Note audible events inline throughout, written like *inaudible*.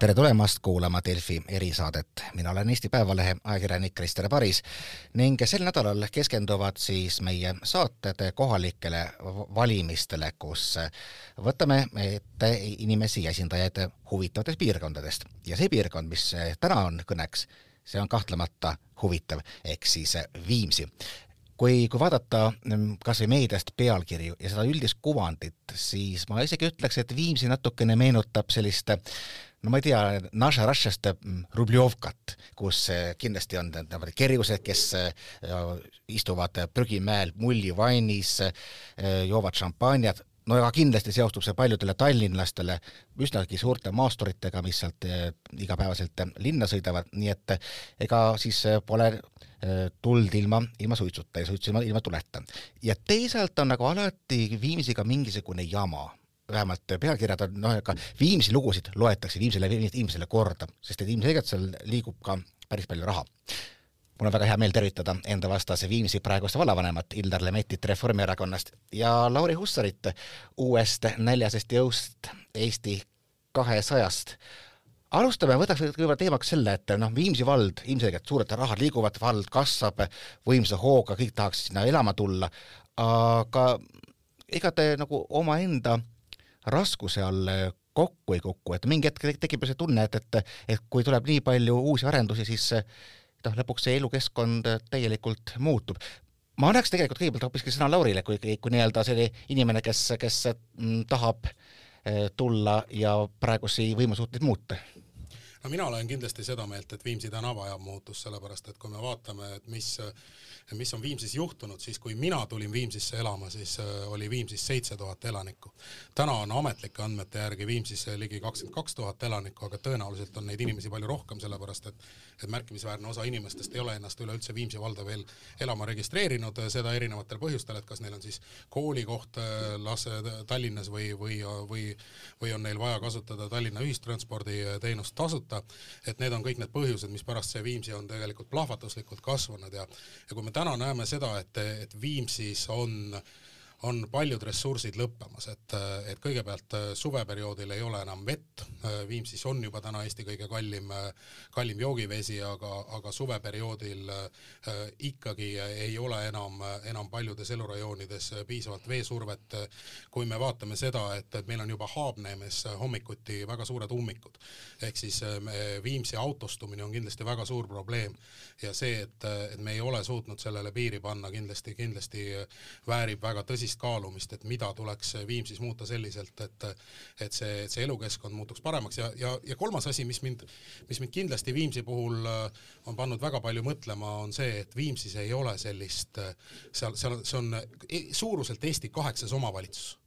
tere tulemast kuulama Delfi erisaadet. mina olen Eesti Päevalehe ajakirjanik Krister Paris ning sel nädalal keskenduvad siis meie saated kohalikele valimistele, kus võtame ette inimesi ja esindajaid huvitavatest piirkondadest ja see piirkond, mis täna on kõneks, see on kahtlemata huvitav, ehk siis Viimsi kui, kui vaadata kas või meediast pealkirju ja seda üldist kuvandit, siis ma isegi ütleks, et Viimsi natukene meenutab sellist no ma ei tea, Naša Rašast mm, Rubljovkat, kus eh, kindlasti on niimoodi kerjused, kes eh, istuvad prügimäel mullivainis, eh, joovad šampanjat, no aga kindlasti seostub see paljudele tallinlastele üsnagi suurte maasturitega, mis sealt igapäevaselt linna sõidavad, nii et ega siis pole tuld ilma, ilma suitsuta ja suitsu ilma, ilma tuleta. ja teisalt on nagu alati Viimsiga mingisugune jama vähemalt pealkirjad on noh, ega Viimsi lugusid loetakse Viimsile inimesele korda, sest et ilmselgelt seal liigub ka päris palju raha. mul on väga hea meel tervitada enda vastase Viimsi praegust vallavanemat Ildar Lemetit Reformierakonnast ja Lauri Hussarit uuest näljasest jõust Eesti kahesajast alustame, võtaks kõigepealt teemaks selle, et noh, Viimsi vald, ilmselgelt suured rahad liiguvad, vald kasvab võimsa hooga, kõik tahaks sinna elama tulla, aga ega te nagu omaenda raskuse all kokku ei kuku, et mingi hetk tekib see tunne, et, et, et kui tuleb nii palju uusi arendusi, siis noh, lõpuks see elukeskkond täielikult muutub. ma annaks tegelikult kõigepealt hoopiski sõna Laurile, kui, kui nii-öelda selline inimene, kes, kes mm, tahab eh, tulla ja praegusi võimusuhteid muuta no mina olen kindlasti seda meelt, et Viimsi tänav vajab muutust, sellepärast et kui me vaatame, et mis, mis on Viimsis juhtunud, siis kui mina tulin Viimsisse elama, siis äh, oli Viimsis seitse tuhat elanikku. täna on ametlike andmete järgi Viimsis ligi kakskümmend kaks tuhat elanikku, aga tõenäoliselt on neid inimesi palju rohkem, sellepärast et et märkimisväärne osa inimestest ei ole ennast üleüldse Viimsi valda veel elama registreerinud, seda erinevatel põhjustel, et kas neil on siis koolikoht äh, lase Tallinnas või, või, või, või on neil vaja kasutada Tallinna ühistransporditeenust tasuta, võtta, et need on kõik need põhjused, mispärast see Viimsi on tegelikult plahvatuslikult kasvanud ja ja kui me täna näeme seda, et, et Viimsis on äh, on paljud ressursid lõppemas, et, et kõigepealt äh, suveperioodil ei ole enam vett, äh, Viimsis on juba täna Eesti kõige kallim, äh, kallim joogivesi, aga, aga suveperioodil ikkagi ei ole enam, enam paljudes elurajoonides piisavalt veesurvet. kui me vaatame seda, et, et meil on juba Haabneemes hommikuti väga suured ummikud, ehk siis Viimsi autostumine on kindlasti väga suur probleem ja see, et, et me ei ole suutnud sellele piiri panna, kindlasti, kindlasti väärib väga tõsist tõsist kaalumist, et mida tuleks Viimsis muuta selliselt, et et see, see elukeskkond muutuks paremaks. Ja, ja, ja kolmas asi, mis mind, mis mind kindlasti Viimsi puhul äh, on pannud väga palju mõtlema, on see, et Viimsis ei ole sellist, äh, seal, seal, see on e, suuruselt Eesti kaheksas omavalitsus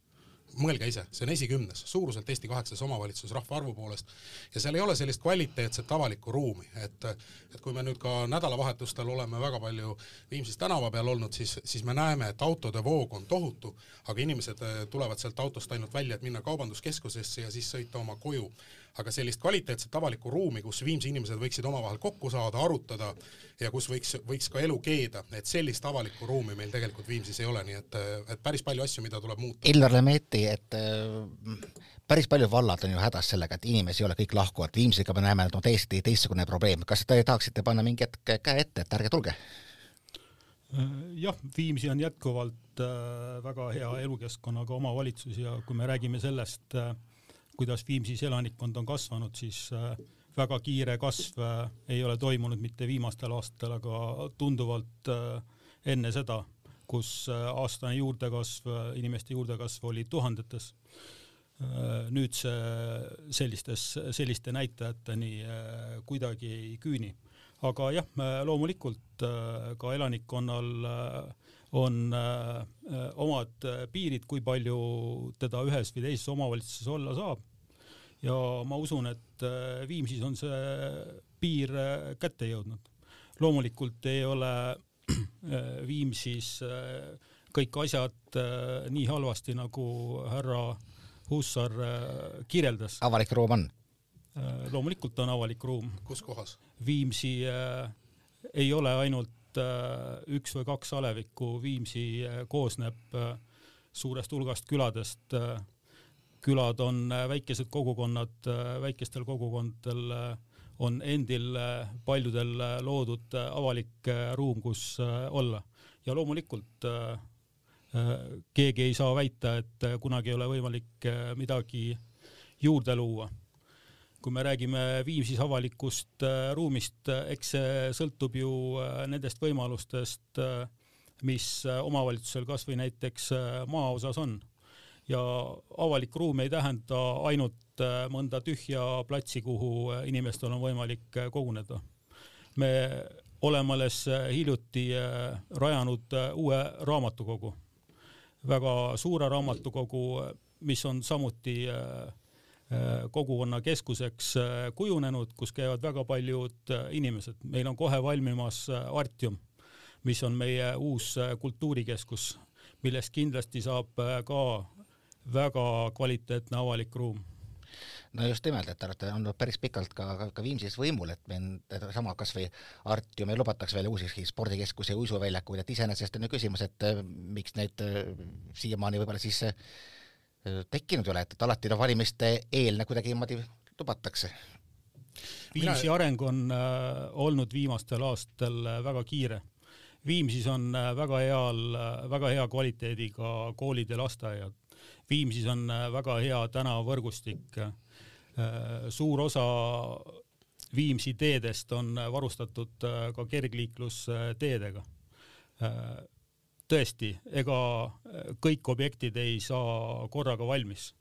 mõelge ise, see on esikümnes, suuruselt Eesti kaheksas omavalitsus rahvaarvu poolest. Ja seal ei ole sellist kvaliteetset avalikku ruumi, et et kui me nüüd ka nädalavahetustel oleme väga palju Viimsis tänava peal olnud, siis, siis me näeme, et autode voog on tohutu, aga inimesed eh, tulevad sealt autost ainult välja, et minna kaubanduskeskusesse ja siis sõita oma koju aga sellist kvaliteetset avalikku ruumi, kus Viimsi inimesed võiksid omavahel kokku saada, arutada ja kus võiks, võiks ka elu keeda, et sellist avalikku ruumi meil tegelikult Viimsis ei ole, nii et, et päris palju asju, mida tuleb muuta. Illar Lemetti, et äh, päris paljud vallad on ju hädas sellega, et inimesi ei ole, kõik lahkuvad, Viimsiga me näeme, et on täiesti teistsugune probleem, kas te tahaksite panna mingi hetk käe ette, et ärge tulge? jah, Viimsi on jätkuvalt äh, väga hea elukeskkonnaga omavalitsus ja kui me räägime sellest äh, kuidas Viimsis elanikkond on kasvanud, siis äh, väga kiire kasv äh, ei ole toimunud mitte viimastel aastatel, aga tunduvalt äh, enne seda, kus aastane juurdekasv, inimeste juurdekasv oli tuhandetes. nüüd see sellistes, selliste näitajateni kuidagi ei küüni. aga jah, loomulikult ka elanikkonnal on äh, äh, omad äh, piirid, kui palju teda ühes või teises omavalitsuses olla saab. ja ma usun, et Viimsis on see piir kätte jõudnud. loomulikult ei ole Viimsis kõik asjad nii halvasti, nagu härra Hussar kirjeldas. avalik ruum on? loomulikult on avalik ruum. kus kohas? Viimsi ei ole ainult et äh, üks või kaks alevikku Viimsi äh, koosneb äh, suurest hulgast küladest. külad on väikesed kogukonnad, väikestel kogukondadel on endil paljudel loodud avalik ruum, kus olla ja loomulikult keegi ei saa väita, et kunagi ei ole võimalik midagi juurde luua. Kui me räägime Viimsis avalikust ruumist, eks see sõltub ju nendest võimalustest, mis omavalitsusel kasvõi näiteks maaosas on ja avalik ruum ei tähenda ainult äh, mõnda tühja platsi, kuhu äh, inimestel on võimalik äh, koguneda. me oleme alles hiljuti rajanud uue raamatukogu, väga suure raamatukogu, mis on samuti kogukonnakeskuseks kujunenud, kus käivad väga paljud inimesed. meil on kohe valmimas Artium, mis on meie uus kultuurikeskus, millest kindlasti saab ka väga kvaliteetne avalik ruum no just nimelt, et te olete olnud päris pikalt ka, ka, ka Viimsis võimul, et mind sama kasvõi Artiumi lubatakse veel uusi spordikeskusi ja uisuväljakuid, et iseenesest on ju küsimus, et äh, miks neid äh, siiamaani võib-olla siis äh, tekkinud ei ole, et, et alati no valimiste eelne kuidagi niimoodi lubatakse. Viimsi areng on äh, olnud viimastel aastatel väga kiire. Viimsis on väga heal, väga hea kvaliteediga koolid ja lasteaiad Viimsis on äh, väga hea tänavavõrgustik. Äh, suur osa Viimsi teedest on äh, varustatud ka kergliiklusteedega. Tõesti, ega kõik objektid ei saa korraga valmis.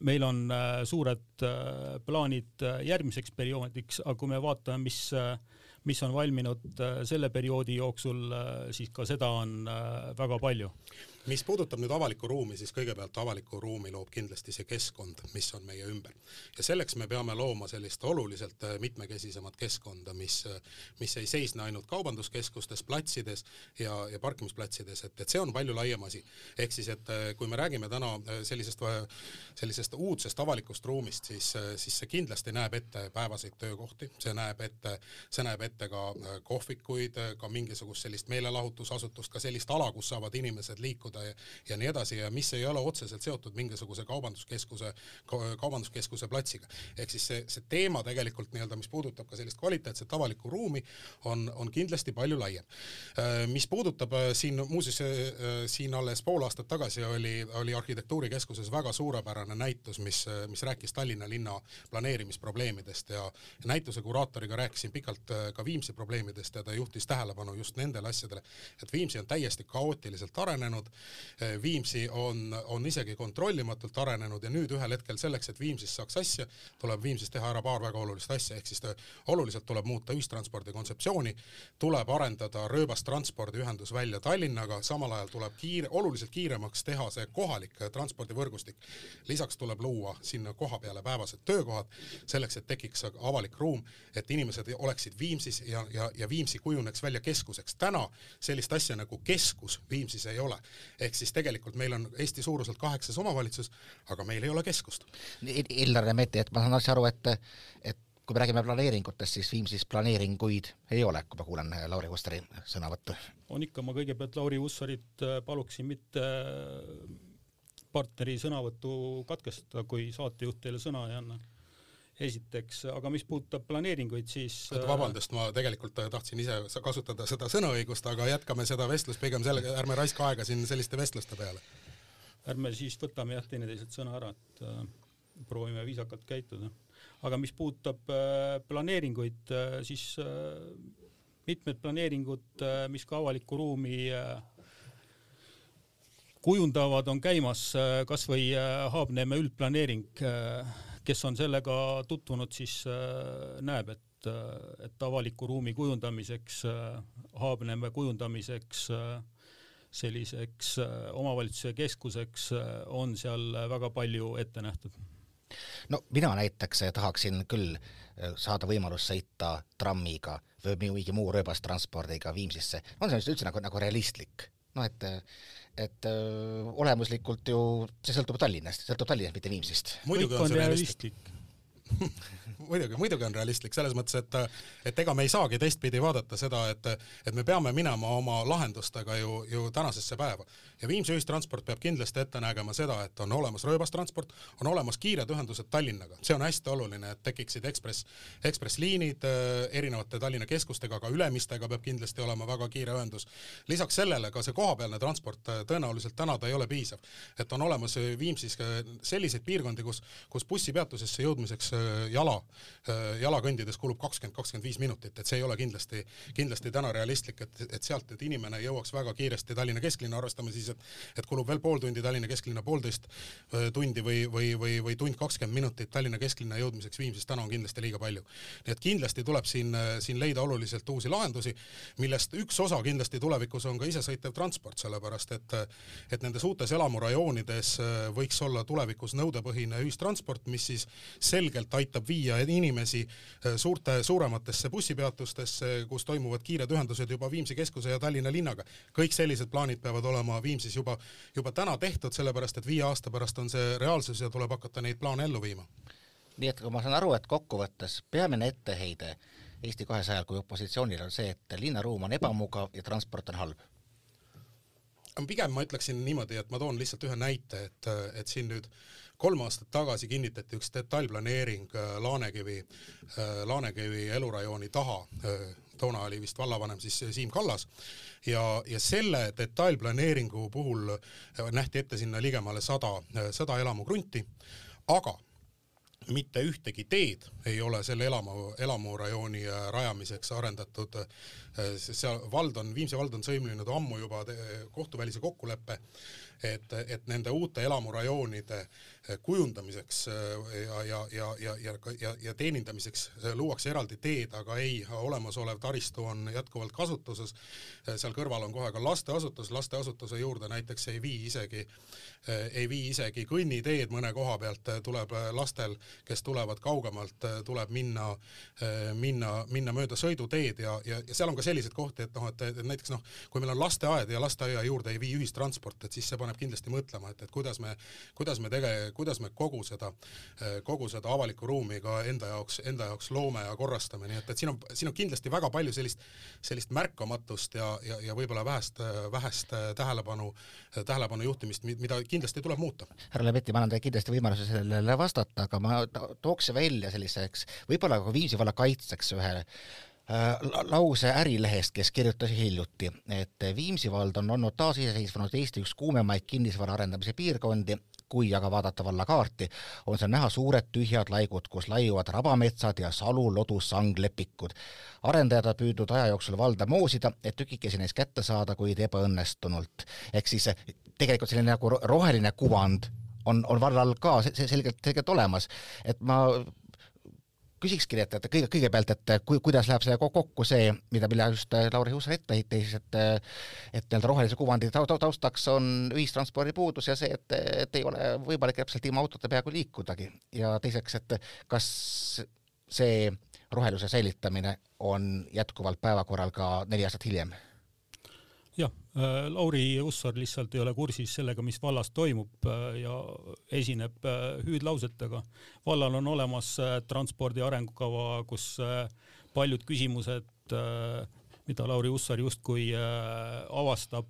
meil on suured plaanid järgmiseks perioodiks, aga kui me vaatame, mis mis on valminud selle perioodi jooksul, siis ka seda on väga palju mis puudutab nüüd avalikku ruumi, siis kõigepealt avalikku ruumi loob kindlasti see keskkond, mis on meie ümber. ja selleks me peame looma sellist oluliselt äh, mitmekesisemat keskkonda, mis, äh, mis ei seisne ainult kaubanduskeskustes, platsides ja, ja parkimisplatsides, et, et see on palju laiem asi. ehk siis, et äh, kui me räägime täna sellisest, sellisest uudsest avalikust ruumist, siis, siis see kindlasti näeb ette päevaseid töökohti, see näeb ette, see näeb ette ka kohvikuid, ka mingisugust sellist meelelahutusasutust, ka sellist ala, kus saavad inimesed liikuda liikuda ja, ja nii edasi ja mis ei ole otseselt seotud mingisuguse kaubanduskeskuse, kaubanduskeskuse platsiga. ehk siis see, see teema tegelikult nii-öelda, mis puudutab ka sellist kvaliteetset avalikku ruumi, on, on kindlasti palju laiem. Äh, mis puudutab äh, siin muuseas, äh, siin alles pool aastat tagasi oli, oli arhitektuurikeskuses väga suurepärane näitus, mis, mis rääkis Tallinna linna planeerimisprobleemidest ja näituse kuraatoriga rääkisin pikalt ka Viimsi probleemidest ja ta juhtis tähelepanu just nendele asjadele, et Viimsi on täiesti kaootiliselt arenenud, Eh, Viimsi on, on isegi kontrollimatult arenenud ja nüüd ühel hetkel selleks, et Viimsis saaks asja, tuleb Viimsis teha ära paar väga olulist asja, ehk siis oluliselt tuleb muuta ühistranspordi kontseptsiooni, tuleb arendada rööbastranspordiühendus välja Tallinnaga, samal ajal tuleb kiire, oluliselt kiiremaks teha see kohalik transpordivõrgustik. lisaks tuleb luua sinna koha peale päevased töökohad, selleks et tekiks avalik ruum, et inimesed oleksid Viimsis ja, ja, ja Viimsi kujuneks välja keskuseks. täna sellist asja nagu keskus Viimsis ei ole ehk siis tegelikult meil on Eesti suuruselt kaheksas omavalitsus, aga meil ei ole keskust. Illar Remeti, et ma saan asja aru, et, et kui me räägime planeeringutest, siis Viimsis planeeringuid ei ole, kui ma kuulan Lauri Hussari sõnavõttu. on ikka, ma kõigepealt Lauri Hussarit äh, paluksin mitte äh, partneri sõnavõttu katkestada, kui saatejuht teile sõna ei anna esiteks, aga mis puudutab planeeringuid, siis äh, vabandust, ma tegelikult äh, tahtsin ise kasutada seda sõnaõigust, aga jätkame seda vestlust pigem sellega, ärme raiska aega siin selliste vestluste peale. ärme siis võtame jah, teineteiselt sõna ära, et äh, proovime viisakalt käituda. aga mis puudutab äh, planeeringuid äh,, siis äh, mitmed planeeringud, mis ka avalikku ruumi kujundavad, on käimas, kas või Haabneeme üldplaneering kes on sellega tutvunud, siis äh, näeb, et, äh, et avaliku ruumi kujundamiseks, äh, Haabneeme kujundamiseks, selliseks omavalitsuse keskuseks on seal väga palju ette nähtud no mina näiteks tahaksin küll saada võimalust sõita trammiga või mingi muu rööbastranspordiga Viimsisse, on see üldse nagu, nagu realistlik? noh, et et öö, olemuslikult ju see sõltub Tallinnast, sõltub Tallinnast, mitte Viimsist. muidugi on see realistlik *laughs* muidugi, muidugi on realistlik selles mõttes, et, et ega me ei saagi teistpidi vaadata seda, et, et me peame minema oma lahendustega ju, ju tänasesse päeva. ja Viimsi ühistransport peab kindlasti ette nägema seda, et on olemas rööbastransport, on olemas kiired ühendused Tallinnaga, see on hästi oluline, et tekiksid ekspress, ekspressliinid äh, erinevate Tallinna keskustega, ka Ülemistega peab kindlasti olema väga kiire ühendus. lisaks sellele ka see kohapealne transport äh, tõenäoliselt täna ta ei ole piisav, et on olemas Viimsis selliseid piirkondi, kus, kus bussipeatusesse jõudmiseks jala Äh, jala kõndides kulub kakskümmend, kakskümmend viis minutit, et see ei ole kindlasti, kindlasti täna realistlik, et, et sealt, et inimene jõuaks väga kiiresti Tallinna kesklinna, arvestame siis, et et kulub veel pool tundi Tallinna kesklinna, poolteist äh, tundi või, või, või, või tund kakskümmend minutit Tallinna kesklinna jõudmiseks Viimsist täna on kindlasti liiga palju. nii et kindlasti tuleb siin, äh, siin leida oluliselt uusi lahendusi, millest üks osa kindlasti tulevikus on ka isesõitev transport, sellepärast et et nendes uutes elamurajoonides võiks olla tulevikus nõudepõhine ühistransport, mis siis selgelt aitab viia inimesi äh, suurte, suurematesse bussipeatustesse, kus toimuvad kiired ühendused juba Viimsi keskuse ja Tallinna linnaga. kõik sellised plaanid peavad olema Viimsis juba, juba täna tehtud, sellepärast et viie aasta pärast on see reaalsus ja tuleb hakata neid plaane ellu viima. nii et kui ma saan aru, et kokkuvõttes peamine etteheide Eesti kahesajal kui opositsioonil on see, et linnaruum on ebamugav ja transport on halb pigem ma ütleksin niimoodi, et ma toon lihtsalt ühe näite, et, et siin nüüd kolm aastat tagasi kinnitati üks detailplaneering äh, Laanekivi, äh, Laanekivi elurajooni taha, äh, toona oli vist vallavanem siis Siim Kallas, ja, ja selle detailplaneeringu puhul nähti ette sinna ligemale sada, sada elamukrunti, aga mitte ühtegi teed ei ole selle elamu, elamurajooni rajamiseks arendatud. seal vald on, Viimsi vald on sõlminud ammu juba kohtuvälise kokkuleppe, et, et nende uute elamurajoonide kujundamiseks äh, ja, ja, ja, ja, ja, ja, ja teenindamiseks. Luuakse eraldi teed, aga ei, olemasolev taristu on jätkuvalt kasutuses. seal kõrval on kohe ka lasteasutus, lasteasutuse juurde näiteks ei vii isegi, ei vii isegi kõnniteed. Mõne koha pealt, tuleb lastel, kes tulevad kaugemalt, tuleb minna, minna, minna mööda sõiduteed ja, ja, ja seal on ka selliseid kohti, et noh, et, et näiteks noh, kui meil on lasteaed ja lasteaia juurde ei vii ühistransport, et siis see paneb kindlasti mõtlema, et, et kuidas me, kuidas me tege-, kuidas me kogu seda, kogu seda avalikku ruumi ka enda jaoks, enda jaoks loome ja korrastame, nii et, et siin on, siin on kindlasti väga palju sellist, sellist märkamatust ja, ja, ja võib-olla vähest, vähest tähelepanu, tähelepanu juhtimist, mida kindlasti tuleb muuta. härra Lebetti, ma annan teile kindlasti võimaluse sellele vastata, aga ma tooks välja selliseks, võib-olla ka Viimsi valla kaitseks ühe äh, lause Ärilehest, kes kirjutas hiljuti, et Viimsi vald on olnud taasiseseisvunud Eesti üks kuumemaid kinnisvara arendamise piirkondi kui aga vaadata valla kaarti, on seal näha suured tühjad laigud, kus laiuvad rabametsad ja salu lodusanglepikud. arendajad on püüdnud aja jooksul valda moosida, et tükikesi neist kätte saada, kuid ebaõnnestunult. ehk siis tegelikult selline nagu roheline kuvand on, on vallal ka selgelt, selgelt olemas, et ma küsikski, et, et kõige, kõigepealt, et ku, kuidas läheb see kokku see, mida, mille just äh, Lauri Hussar ette heitis, et et nii-öelda rohelise kuvandi taustaks on ühistranspordi puudus ja see, et, et ei ole võimalik täpselt ilma autota peaaegu liikudagi. ja teiseks, et kas see roheluse säilitamine on jätkuvalt päevakorral ka neli aastat hiljem jah, äh, Lauri Hussar lihtsalt ei ole kursis sellega, mis vallas toimub äh, ja esineb äh, hüüdlausetega. vallal on olemas transpordi arengukava, kus paljud küsimused, mida Lauri Hussar justkui avastab,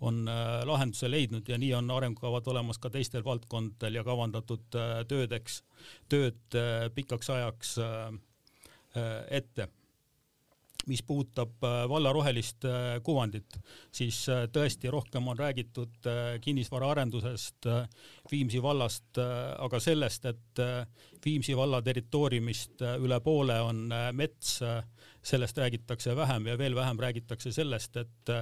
on lahenduse leidnud ja nii on arengukavad olemas ka teistel valdkondadel ja kavandatud töödeks, tööd pikaks ajaks ette mis puudutab äh, valla rohelist äh, kuvandit, siis äh, tõesti rohkem on räägitud kinnisvaraarendusest Viimsi vallast, aga sellest, et Viimsi valla territooriumist üle poole on mets, sellest räägitakse vähem ja veel vähem räägitakse sellest, et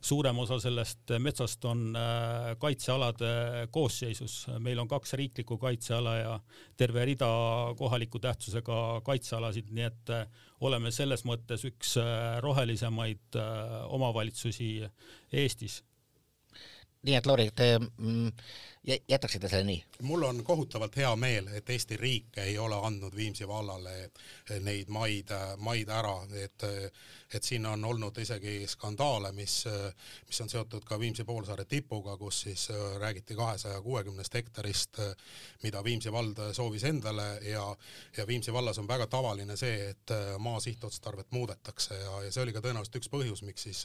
suurem osa sellest metsast on äh, kaitsealade koosseisus, meil on kaks riiklikku kaitseala ja terve rida kohaliku tähtsusega kaitsealasid, nii et äh, oleme selles mõttes üks äh, rohelisemaid omavalitsusi Eestis. Nii et Lauri, te mm, jätaksite selle nii? mul on kohutavalt hea meel, et Eesti riik ei ole andnud Viimsi vallale neid maid, maid ära, et et siin on olnud isegi skandaale, mis, mis on seotud ka Viimsi poolsaare tipuga, kus siis räägiti kahesaja kuuekümnest hektarist, mida Viimsi vald soovis endale ja ja Viimsi vallas on väga tavaline see, et maa sihtotstarvet muudetakse ja, ja see oli ka tõenäoliselt üks põhjus, miks siis,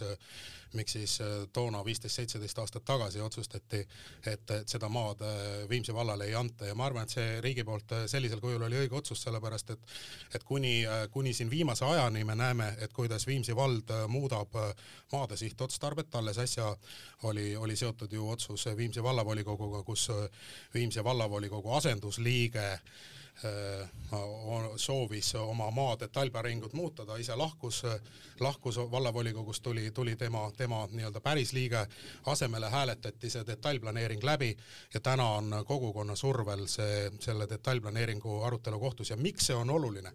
miks siis toona viisteist, seitseteist aastat tagasi otsustati, et, et seda maad Viimsi vallale ei anta. Ja ma arvan, et see riigi poolt sellisel kujul oli õige otsus, sellepärast et et kuni, kuni siin viimase ajani me näeme, et kuidas Viimsi vald muudab maade sihtotstarvet, alles äsja oli, oli seotud ju otsus Viimsi vallavolikoguga, kus Viimsi vallavolikogu asendusliige äh, Äh, soovis oma maa detailplaneeringut muuta, ta ise lahkus, lahkus vallavolikogust, tuli, tuli tema, tema nii-öelda pärisliige, asemele hääletati see detailplaneering läbi ja täna on kogukonna survel see, selle detailplaneeringu arutelu kohtus ja miks see on oluline?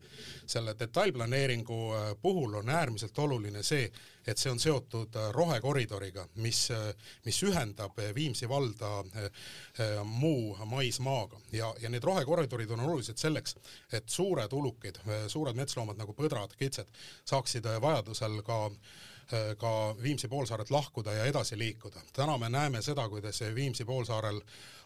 selle detailplaneeringu äh, puhul on äärmiselt oluline see, et see on seotud äh, rohekoridoriga, mis, äh, mis ühendab äh, Viimsi valda muu maismaaga. Ja, ja need rohekoridorid on olulised selleks, et suured ulukid, suured metsloomad nagu põdrad, kitsed saaksid vajadusel ka ka Viimsi poolsaarelt lahkuda ja edasi liikuda. täna me näeme seda, kuidas Viimsi poolsaarel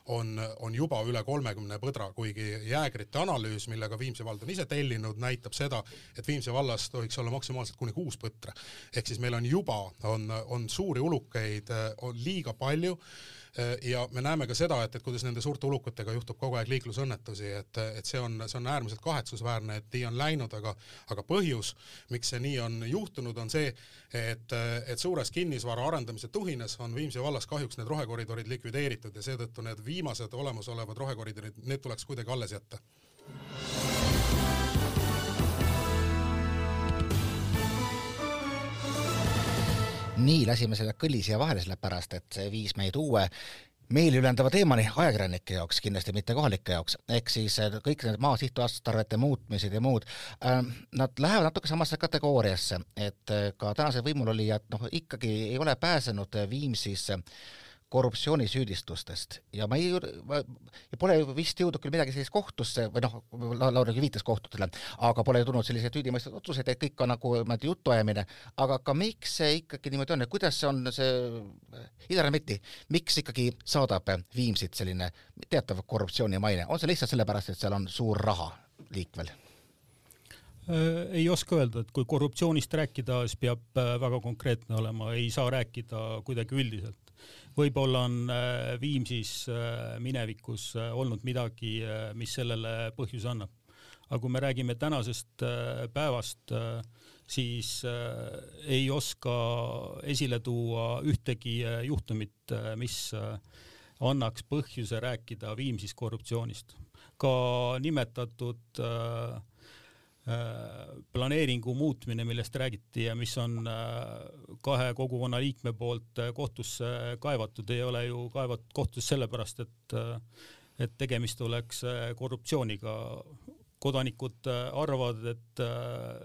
on, on juba üle kolmekümne põdra, kuigi jäägrite analüüs, millega Viimsi vald on ise tellinud, näitab seda, et Viimsi vallas tohiks olla maksimaalselt kuni kuus põtra. ehk siis meil on juba, on, on suuri ulukeid, on liiga palju Äh, ja me näeme ka seda, et, et kuidas nende suurte ulukutega juhtub kogu aeg liiklusõnnetusi, et, et see on, see on äärmiselt kahetsusväärne, et nii on läinud, aga aga põhjus, miks see nii on juhtunud, on see, et, et suures kinnisvara arendamise tuhinas on Viimsi vallas kahjuks need rohekoridorid likvideeritud ja seetõttu need viimased olemasolevad rohekoridorid, need tuleks kuidagi alles jätta. nii, lasime selle kõli siia vahele, sellepärast et see viis meid uue meeliülendava teemani ajakirjanike jaoks, kindlasti mitte kohalike jaoks, ehk siis äh, kõik need maa sihtotstarvete muutmised ja muud äh,, nad lähevad natuke samasse kategooriasse, et äh, ka tänased võimulolijad noh, ikkagi ei ole pääsenud Viimsis äh, korruptsioonisüüdistustest. Ja ma ei, ja pole vist jõudnud küll midagi sellist kohtusse või noh, Lauri viitas kohtutele, aga pole tulnud selliseid süüdimõistvaid otsuseid, et kõik on nagu niimoodi jutuajamine, aga ka miks see ikkagi niimoodi on ja kuidas on, see Idar Meti, miks ikkagi saadab Viimsit selline teatav korruptsioonimaine, on see lihtsalt sellepärast, et seal on suur raha liikvel? Äh, ei oska öelda, et kui korruptsioonist rääkida, siis peab äh, väga konkreetne olema, ei saa rääkida kuidagi üldiselt võib-olla on äh, Viimsis äh, minevikus äh, olnud midagi, mis sellele põhjuse annab. aga kui me räägime tänasest päevast, siis ei oska esile tuua ühtegi juhtumit, mis annaks põhjuse rääkida Viimsis korruptsioonist. ka nimetatud äh, planeeringu muutmine, millest räägiti ja mis on äh, kahe kogukonna liikme poolt äh, kohtusse kaevatud, ei ole ju kaevatud kohtusse sellepärast, et et tegemist oleks korruptsiooniga. kodanikud arvavad, et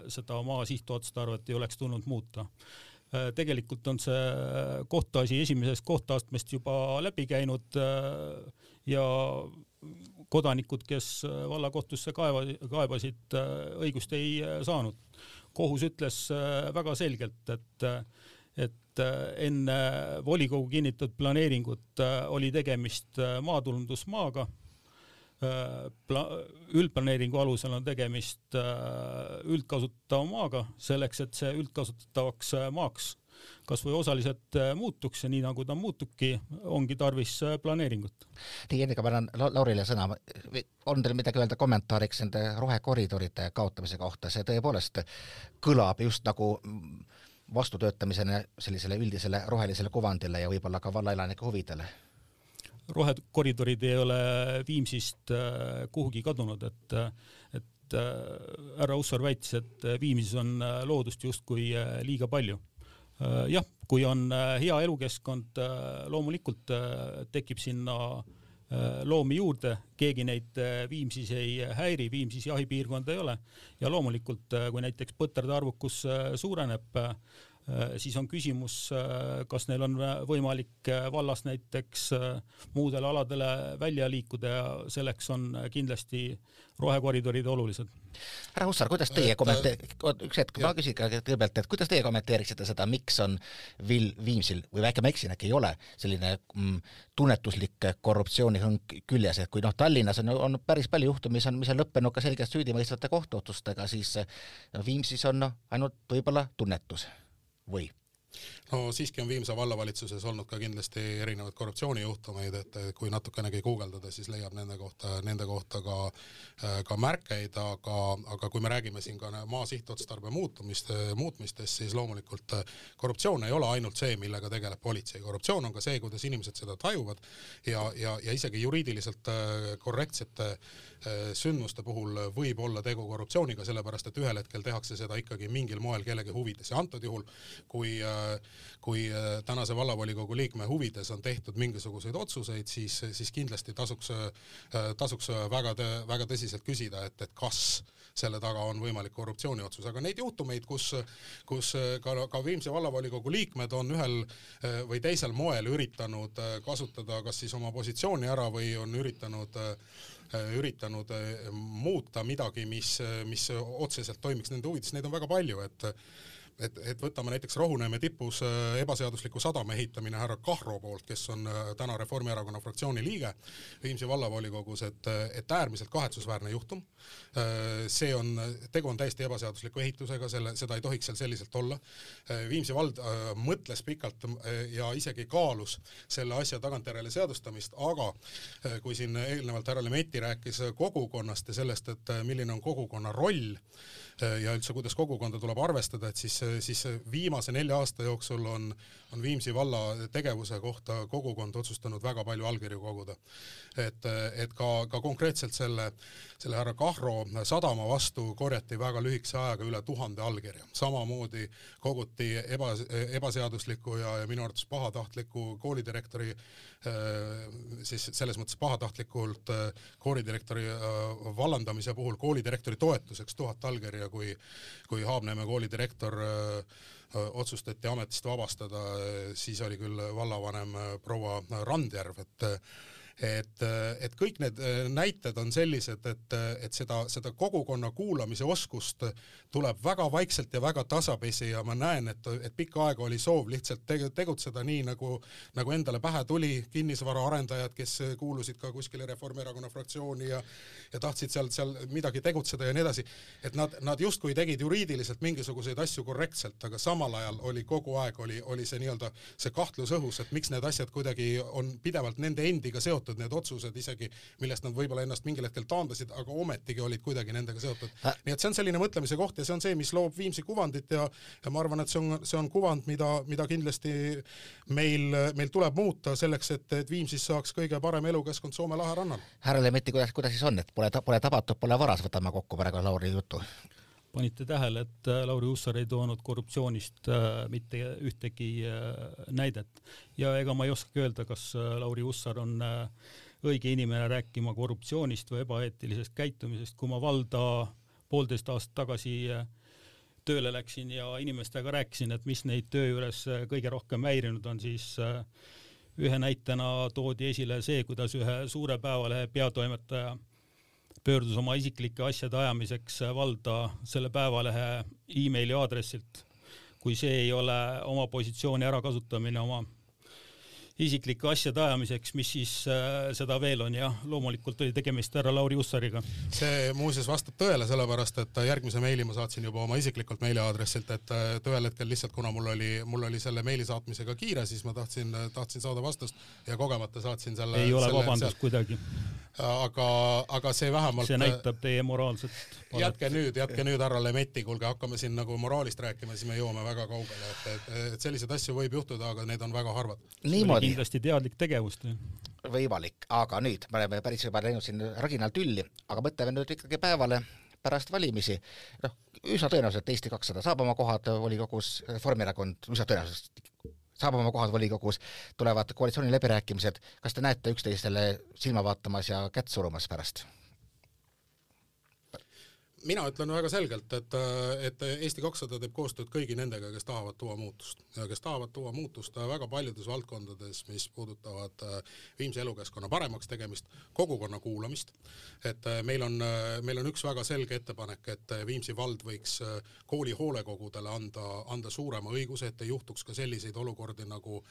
seda maa sihtotstarvet ei oleks tulnud muuta tegelikult on see kohtuasi esimesest kohtuastmest juba läbi käinud ja kodanikud, kes äh, vallakohtusse kaeva, kaebasid, äh, õigust ei äh, saanud. kohus ütles väga selgelt, et et enne volikogu kinnitatud planeeringut oli tegemist maatulundusmaaga, pla-, üldplaneeringu alusel on tegemist üldkasutatava maaga, selleks et see üldkasutatavaks maaks kas või osaliselt äh, muutuks ja nii nagu ta muutubki, ongi tarvis äh, planeeringut. nii, enne kui ma annan Laurile sõna, on teil midagi öelda kommentaariks nende rohekoridoride kaotamise kohta, see tõepoolest kõlab just nagu vastutöötamisena sellisele üldisele rohelisele kuvandile ja võib-olla ka vallaelanike huvidele rohekoridorid ei ole Viimsist äh, kuhugi kadunud, et, et härra Ussar väitis, et Viimsis on loodust justkui liiga palju. Äh, jah, kui on äh, hea elukeskkond, äh, loomulikult tekib sinna loomi juurde, keegi neid Viimsis ei häiri, Viimsis jahipiirkonda ei ole. Ja loomulikult, kui näiteks põtrade arvukus suureneb, siis on küsimus, äh, kas neil on võimalik äh, vallast näiteks muudele aladele välja liikuda ja selleks on kindlasti rohekoridorid olulised. härra Hussar, kuidas teie kommenter-, üks hetk, ma küsin kõigepealt, et kuidas teie kommenteeriksite seda, miks on Vil-, Viimsil või äkki ma eksin, äkki ei ole selline mm, tunnetuslik korruptsioonihõnk küljes, et kui noh, Tallinnas on, on päris palju juhtumeid, mis on, mis on lõppenud ka selgelt süüdimõistvate kohtuotsustega, siis no Viimsis on noh, ainult võib-olla tunnetus või? No siiski on Viimsi vallavalitsuses olnud ka kindlasti erinevaid korruptsioonijuhtumeid, et kui natukenegi guugeldada, siis leiab nende kohta, nende kohta ka, ka märkeid, aga, aga kui me räägime siin ka maa sihtotstarbe muutumist, muutmistest, siis loomulikult korruptsioon ei ole ainult see, millega tegeleb politsei, korruptsioon on ka see, kuidas inimesed seda tajuvad ja, ja, ja isegi juriidiliselt korrektsete sündmuste puhul võib olla tegu korruptsiooniga, sellepärast et ühel hetkel tehakse seda ikkagi mingil moel kellegi huvides. Ja antud juhul, kui kui äh, tänase vallavolikogu liikme huvides on tehtud mingisuguseid otsuseid, siis, siis kindlasti tasuks, äh, tasuks väga, väga tõsiselt küsida, et, et kas selle taga on võimalik korruptsiooniotsus, aga neid juhtumeid, kus, kus ka, ka Viimsi vallavolikogu liikmed on ühel äh, või teisel moel üritanud kasutada kas siis oma positsiooni ära või on üritanud üritanud muuta midagi, mis, mis otseselt toimiks nende huvides, neid on väga palju, et et, et võtame näiteks Rohuneeme tipus äh, ebaseadusliku sadama ehitamine härra Kahro poolt, kes on äh, täna Reformierakonna fraktsiooni liige Viimsi vallavolikogus, et, et äärmiselt kahetsusväärne juhtum. Äh, see on, tegu on täiesti ebaseadusliku ehitusega, selle, seda ei tohiks seal selliselt olla. Viimsi vald äh, mõtles pikalt ja isegi kaalus selle asja tagantjärele seadustamist, aga kui siin eelnevalt härra Lemetti rääkis kogukonnast ja sellest, et milline on kogukonna roll ja üldse, kuidas kogukonda tuleb arvestada, et siis, siis viimase nelja aasta jooksul on, on Viimsi valla tegevuse kohta kogukond otsustanud väga palju allkirju koguda. et, et ka, ka konkreetselt selle, selle härra Kahro sadama vastu korjati väga lühikese ajaga üle tuhande allkirja, samamoodi koguti eba, ebaseadusliku ja, ja minu arvates pahatahtliku koolidirektori siis selles mõttes pahatahtlikult koolidirektori vallandamise puhul koolidirektori toetuseks tuhat allkirja, kui, kui Haabneeme koolidirektor otsustati ametist vabastada, siis oli küll vallavanem proua Randjärv, et et, et kõik need äh, näited on sellised, et, et seda, seda kogukonna kuulamise oskust tuleb väga vaikselt ja väga tasapisi ja ma näen, et, et pikka aega oli soov lihtsalt tegutseda nii, nagu, nagu endale pähe tuli, kinnisvaraarendajad, kes kuulusid ka kuskile Reformierakonna fraktsiooni ja ja tahtsid seal, seal midagi tegutseda ja nii edasi, et nad, nad justkui tegid juriidiliselt mingisuguseid asju korrektselt, aga samal ajal oli kogu aeg, oli, oli see nii-öelda see kahtlus õhus, et miks need asjad kuidagi on pidevalt nende endiga seotud, seotud need otsused isegi, millest nad võib-olla ennast mingil hetkel taandasid, aga ometigi olid kuidagi nendega seotud. nii et see on selline mõtlemise koht ja see on see, mis loob Viimsi kuvandit ja, ja ma arvan, et see on, see on kuvand, mida, mida kindlasti meil, meil tuleb muuta selleks, et, et Viimsis saaks kõige parem elukeskkond Soome lahe rannal. härra Lemetti, kuidas, kuidas siis on, et pole, pole tabatud, pole varas, võtame kokku praegu Lauri jutu? Panite tähele, et äh, Lauri Hussar ei toonud korruptsioonist äh, mitte ühtegi äh, näidet. Ja ega ma ei oskagi öelda, kas Lauri Hussar on õige inimene rääkima korruptsioonist või ebaeetilisest käitumisest, kui ma valda poolteist aastat tagasi tööle läksin ja inimestega rääkisin, et mis neid töö juures kõige rohkem häirinud on, siis ühe näitena toodi esile see, kuidas ühe suure päevalehe peatoimetaja pöördus oma isiklike asjade ajamiseks valda selle päevalehe emaili aadressilt. kui see ei ole oma positsiooni ärakasutamine oma isiklike asjade ajamiseks, mis siis äh, seda veel on ja loomulikult oli tegemist härra Lauri Hussariga. see muuseas vastab tõele, sellepärast et järgmise meili ma saatsin juba oma isiklikult meiliaadressilt, et ühel hetkel lihtsalt, kuna mul oli, mul oli selle meili saatmisega kiire, siis ma tahtsin, tahtsin saada vastust ja kogemata saatsin selle. ei ole vabandust kuidagi aga, aga see vähemalt see näitab teie moraalset palet. jätke nüüd, jätke nüüd härra Lemetti, kuulge, hakkame siin nagu moraalist rääkima, siis me jõuame väga kaugele, et, et, et selliseid asju võib juhtuda, aga need on väga harvad. Kindlasti teadlik tegevus. võimalik, aga nüüd me oleme päris juba läinud siin raginal tülli, aga mõtleme nüüd ikkagi päevale pärast valimisi, noh, üsna tõenäoliselt Eesti kakssada saab oma kohad volikogus, Reformierakond üsna tõenäoliselt saab oma kohad volikogus, tulevad koalitsiooniläbirääkimised, kas te näete üksteisele silma vaatamas ja kätt surumas pärast? Mina ütlen väga selgelt, et, et Eesti kakssada teeb koostööd kõigi nendega, kes tahavad tuua muutust kes tahavad tuua muutust väga paljudes valdkondades, mis puudutavad viimse elukeskkonna paremaks tegemist, kogukonna kuulamist. et meil on, meil on üks väga selge ettepanek, et Viimsi vald võiks kooli hoolekogudele anda, anda suurema õiguse, et ei juhtuks ka selliseid olukordi nagu,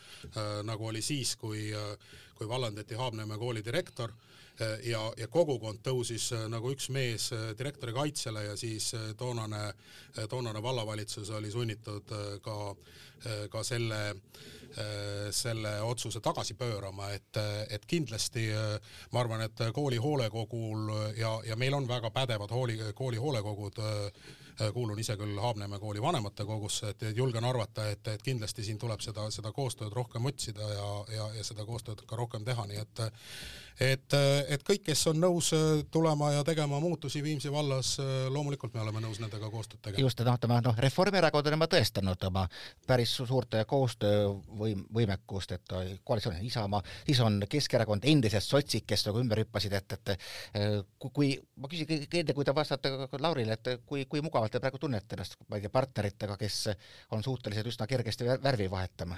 nagu oli siis, kui, kui vallandati Haabneeme kooli direktor ja, ja kogukond tõusis äh, nagu üks mees äh, direktori kaitsele ja siis toonane, toonane vallavalitsus oli sunnitud ka, ka selle, selle otsuse tagasi pöörama, et, et kindlasti ma arvan, et kooli hoolekogul ja, ja meil on väga pädevad hooli, kooli hoolekogud kuulun ise küll Haabneeme kooli vanematekogusse, et julgen arvata, et, et kindlasti siin tuleb seda, seda koostööd rohkem otsida ja, ja, ja seda koostööd ka rohkem teha, nii et et, et kõik, kes on nõus äh, tulema ja tegema muutusi Viimsi vallas, äh, loomulikult me oleme nõus nendega koostööd tegema. just, et noh, ütleme noh, Reformierakond on juba tõestanud oma päris suurt koostöövõim-, võimekust, et koalitsioonis on Isamaa, siis on Keskerakond, endised sotsid, kes nagu ümber hüppasid, et, et äh, kui, ma küsin enne, kui te vastate Laurile, et kui, kui mugavalt te praegu tunnete ennast, ma ei tea, partneritega, kes on suutelised üsna kergesti värvi vahetama?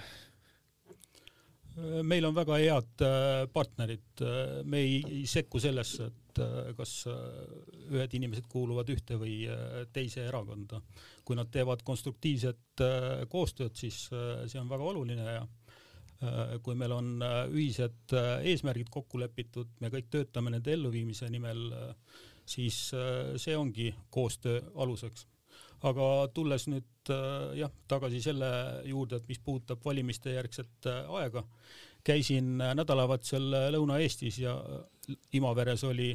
Meil on väga head äh, partnerid, me ei, ei sekku sellesse, et äh, kas äh, ühed inimesed kuuluvad ühte või teise erakonda. kui nad teevad konstruktiivset koostööd, siis see on väga oluline ja kui meil on ühised eesmärgid kokku lepitud, me kõik töötame nende elluviimise nimel, siis see ongi koostöö aluseks aga tulles nüüd äh, jah, tagasi selle juurde, et mis puudutab valimiste järgset äh, aega, käisin äh, nädalavahetusel Lõuna-Eestis ja Imaveres oli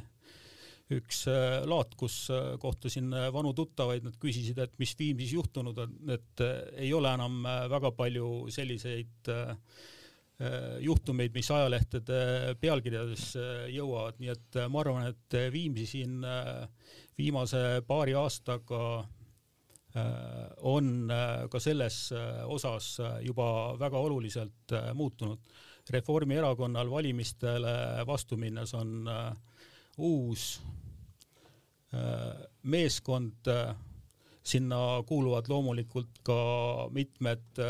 üks laat, kus kohtasin vanu tuttavaid, nad küsisid, et mis Viimsis juhtunud on, et ei ole enam väga palju selliseid juhtumeid, mis ajalehtede pealkirjadesse jõuavad, nii et ma arvan, et Viimsi siin viimase paari aastaga on äh, ka selles äh, osas juba väga oluliselt muutunud. Reformierakonnal valimistele vastu minnes on uus meeskond, sinna kuuluvad loomulikult ka mitmed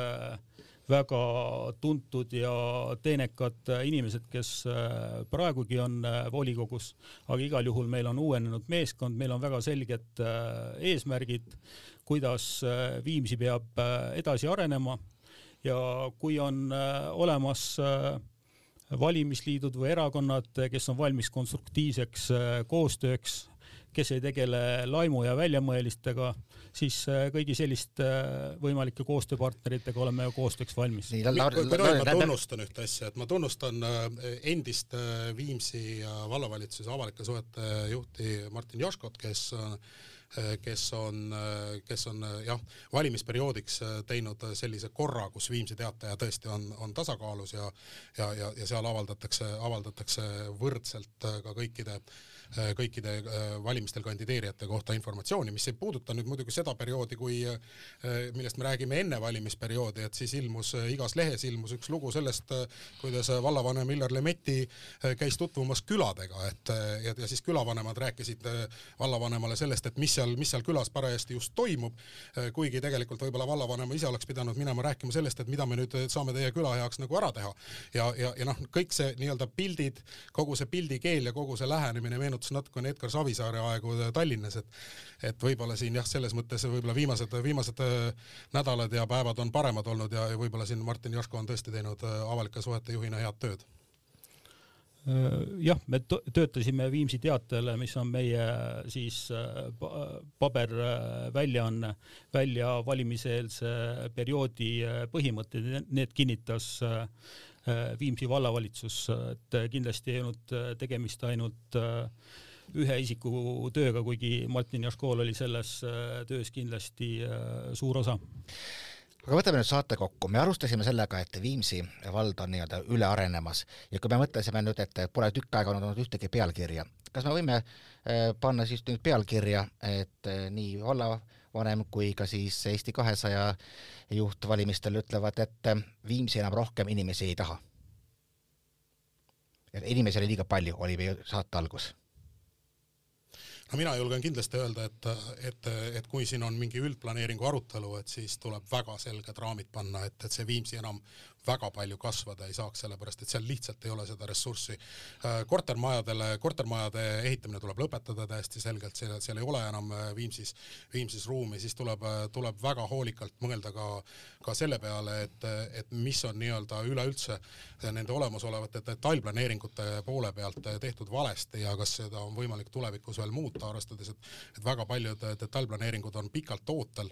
väga tuntud ja teenekad inimesed, kes praegugi on volikogus, aga igal juhul meil on uuenenud meeskond, meil on väga selged eesmärgid kuidas äh, Viimsi peab äh, edasi arenema. Ja kui on äh, olemas valimisliidud või erakonnad, kes on valmis konstruktiivseks koostööks, kes ei tegele laimu ja väljamõelistega, siis kõigi selliste võimalike koostööpartneritega oleme koostööks valmis. kui tohib, ma tunnustan ühte asja, et ma tunnustan endist Viimsi vallavalitsuse avalike suhete juhti Martin Joškot, kes Äh, kes on, äh, kes on äh, jah, valimisperioodiks teinud sellise korra, kus Viimsi Teataja tõesti on, on tasakaalus ja ja, ja, ja seal avaldatakse, avaldatakse võrdselt ka kõikide äh, Äh, kõikide äh, valimistel kandideerijate kohta informatsiooni, mis ei puuduta nüüd muidugi seda perioodi, kui, äh, millest me räägime enne valimisperioodi, et siis ilmus igas lehes ilmus üks lugu sellest, kuidas vallavanem Illar Lemetti käis tutvumas küladega, et ja, ja siis külavanemad rääkisid vallavanemale sellest, et mis seal, mis seal külas parajasti just toimub, kuigi tegelikult võib-olla vallavanem ise oleks pidanud minema rääkima sellest, et mida me nüüd saame teie küla heaks nagu ära teha. ja, ja, ja noh, kõik see nii-öelda pildid, kogu see pildikeel ja kogu see lähenemine meenutab meenutas natukene Edgar Savisaare aegu Tallinnas, et et võib-olla siin jah, selles mõttes võib-olla viimased, viimased äh, nädalad ja päevad on paremad olnud ja, ja võib-olla siin Martin Jaško on tõesti teinud äh, avalike suhete juhina head tööd. Äh, jah, me töötasime Viimsi Teatajale, mis on meie siis paberväljaanne, välja valimiseelse perioodi põhimõtted, need kinnitas Viimsi vallavalitsus, et kindlasti ei olnud äh, tegemist ainult äh, ühe isiku tööga, kuigi Martin Jaškol oli selles töös kindlasti suur osa. Aga võtame nüüd saate kokku, me alustasime sellega, et Viimsi vald on nii-öelda üle arenemas. Ja kui me mõtlesime nüüd, et pole tükk aega olnud ühtegi pealkirja, kas me võime panna siis nüüd pealkirja, et nii valla vanem kui ka siis Eesti kahesaja juht valimistel ütlevad, et Viimsi enam rohkem inimesi ei taha. inimesi oli liiga palju, oli meie saate algus no mina julgen kindlasti öelda, et, et, et kui siin on mingi üldplaneeringu arutelu, et siis tuleb väga selged raamid panna, et, et see Viimsi enam väga palju kasvada ei saaks, sellepärast et seal lihtsalt ei ole seda ressurssi. Äh, kortermajadele, kortermajade ehitamine tuleb lõpetada täiesti selgelt, seal, seal ei ole enam äh, Viimsis, Viimsis ruumi, siis tuleb, äh, tuleb väga hoolikalt mõelda ka, ka selle peale, et, et mis on nii-öelda üleüldse nende olemasolevate detailplaneeringute poole pealt tehtud valesti ja kas seda on võimalik tulevikus veel muuta, arvestades, et, et väga paljud detailplaneeringud on pikalt ootel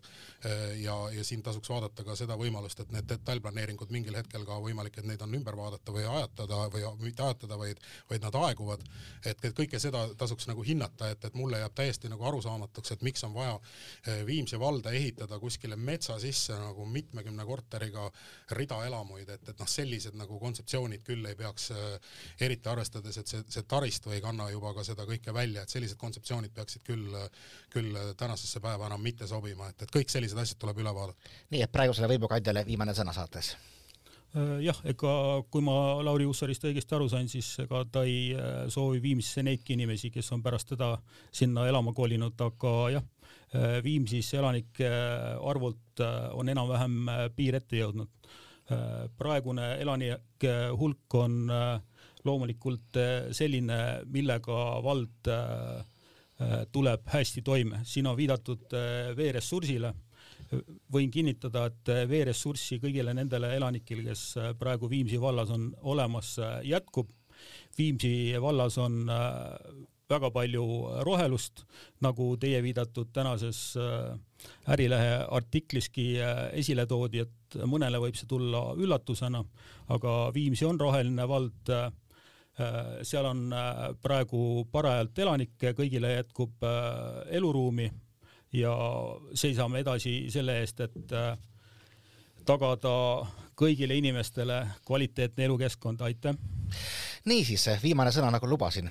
ja, ja siin tasuks vaadata ka seda võimalust, et need detailplaneeringud mingil hetkel hetkel ka võimalik, et neid on ümber vaadata või ajatada või mitte ajatada, vaid, vaid nad aeguvad. et, et kõike seda tasuks nagu hinnata, et, et mulle jääb täiesti nagu arusaamatuks, et miks on vaja eh, Viimsi valda ehitada kuskile metsa sisse nagu mitmekümne korteriga rida elamuid, et, et noh, sellised nagu kontseptsioonid küll ei peaks, eh, eriti arvestades, et see, see taristu ei kanna juba ka seda kõike välja, et sellised kontseptsioonid peaksid küll, küll tänasesse päeva enam mitte sobima, et, et kõik sellised asjad tuleb üle vaadata. nii et praegusele võimukandjale viimane sõna saates jah, ega kui ma Lauri Hussarist õigesti aru sain, siis ega ta ei äh, soovi Viimsisse neidki inimesi, kes on pärast teda sinna elama kolinud, aga jah, äh, Viimsis elanike arvult on enam-vähem piir ette jõudnud. praegune elanike hulk on loomulikult selline, millega vald tuleb hästi toime. siin on viidatud veeressursile võin kinnitada, et veeressurssi kõigile nendele elanikele, kes praegu Viimsi vallas on olemas, jätkub. Viimsi vallas on äh, väga palju rohelust, nagu teie viidatud tänases äh, Ärilehe artikliski äh, esile toodi, et mõnele võib see tulla üllatusena, aga Viimsi on roheline vald seal on praegu parajalt elanikke, kõigile jätkub eluruumi ja seisame edasi selle eest, et äh, tagada kõigile inimestele kvaliteetne elukeskkond, aitäh! niisiis, viimane sõna, nagu lubasin,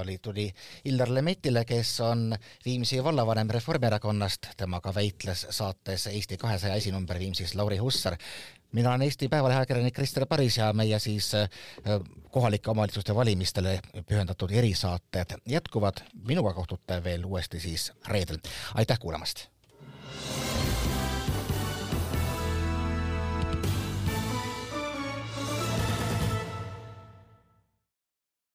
oli, tuli Illar Lemetile, kes on Viimsi vallavanem Reformierakonnast, temaga väitles saates Eesti kahesaja esinumber Viimsis Lauri Hussar. mina olen Eesti Päevalehe ajakirjanik Krister Paris ja meie siis kohalike omavalitsuste valimistele pühendatud erisaated jätkuvad. minuga kohtute veel uuesti siis reedel. aitäh kuulamast!